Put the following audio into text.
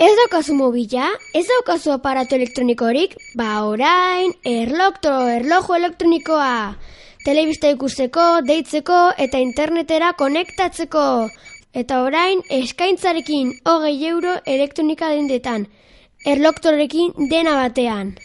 Ez daukazu mobila? Ez daukazu aparato elektronikorik? Ba orain, erlokto, erlojo elektronikoa. Telebista ikusteko, deitzeko eta internetera konektatzeko. Eta orain, eskaintzarekin hogei euro elektronika dendetan. Erloktorekin dena batean.